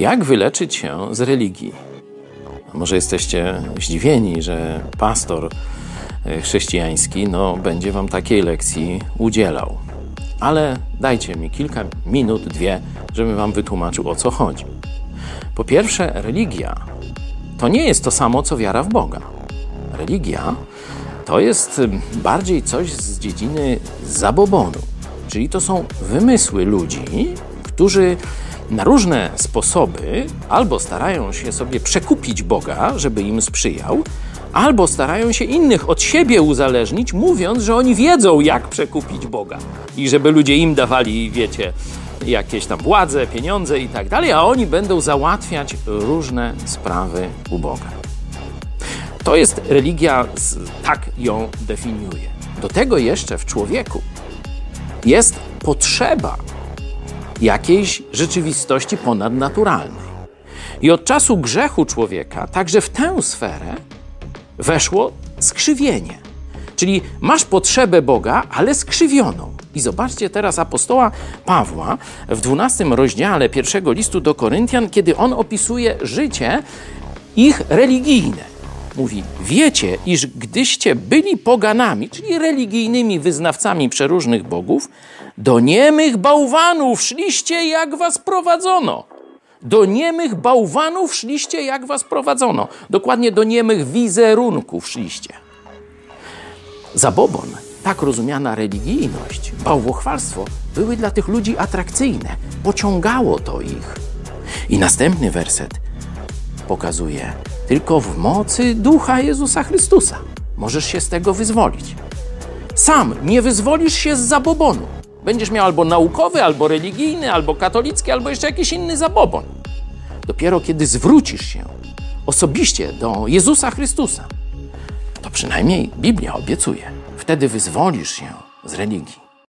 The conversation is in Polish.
Jak wyleczyć się z religii? Może jesteście zdziwieni, że pastor e, chrześcijański no, będzie wam takiej lekcji udzielał. Ale dajcie mi kilka minut, dwie, żebym wam wytłumaczył o co chodzi. Po pierwsze, religia to nie jest to samo co wiara w Boga. Religia to jest bardziej coś z dziedziny zabobonu, czyli to są wymysły ludzi, którzy na różne sposoby albo starają się sobie przekupić Boga, żeby im sprzyjał, albo starają się innych od siebie uzależnić, mówiąc, że oni wiedzą, jak przekupić Boga i żeby ludzie im dawali, wiecie, jakieś tam władze, pieniądze i tak dalej, a oni będą załatwiać różne sprawy u Boga. To jest religia, tak ją definiuje. Do tego jeszcze w człowieku jest potrzeba jakiejś rzeczywistości ponadnaturalnej. I od czasu grzechu człowieka, także w tę sferę, weszło skrzywienie. Czyli masz potrzebę Boga, ale skrzywioną. I zobaczcie teraz apostoła Pawła w 12 rozdziale pierwszego listu do Koryntian, kiedy on opisuje życie ich religijne. Mówi: Wiecie, iż gdyście byli poganami, czyli religijnymi wyznawcami przeróżnych bogów, do niemych bałwanów szliście, jak was prowadzono. Do niemych bałwanów szliście, jak was prowadzono. Dokładnie do niemych wizerunków szliście. Zabobon, tak rozumiana religijność, bałwochwalstwo były dla tych ludzi atrakcyjne. Pociągało to ich. I następny werset pokazuje, tylko w mocy ducha Jezusa Chrystusa możesz się z tego wyzwolić. Sam nie wyzwolisz się z zabobonu. Będziesz miał albo naukowy, albo religijny, albo katolicki, albo jeszcze jakiś inny zabobon. Dopiero kiedy zwrócisz się osobiście do Jezusa Chrystusa, to przynajmniej Biblia obiecuje, wtedy wyzwolisz się z religii.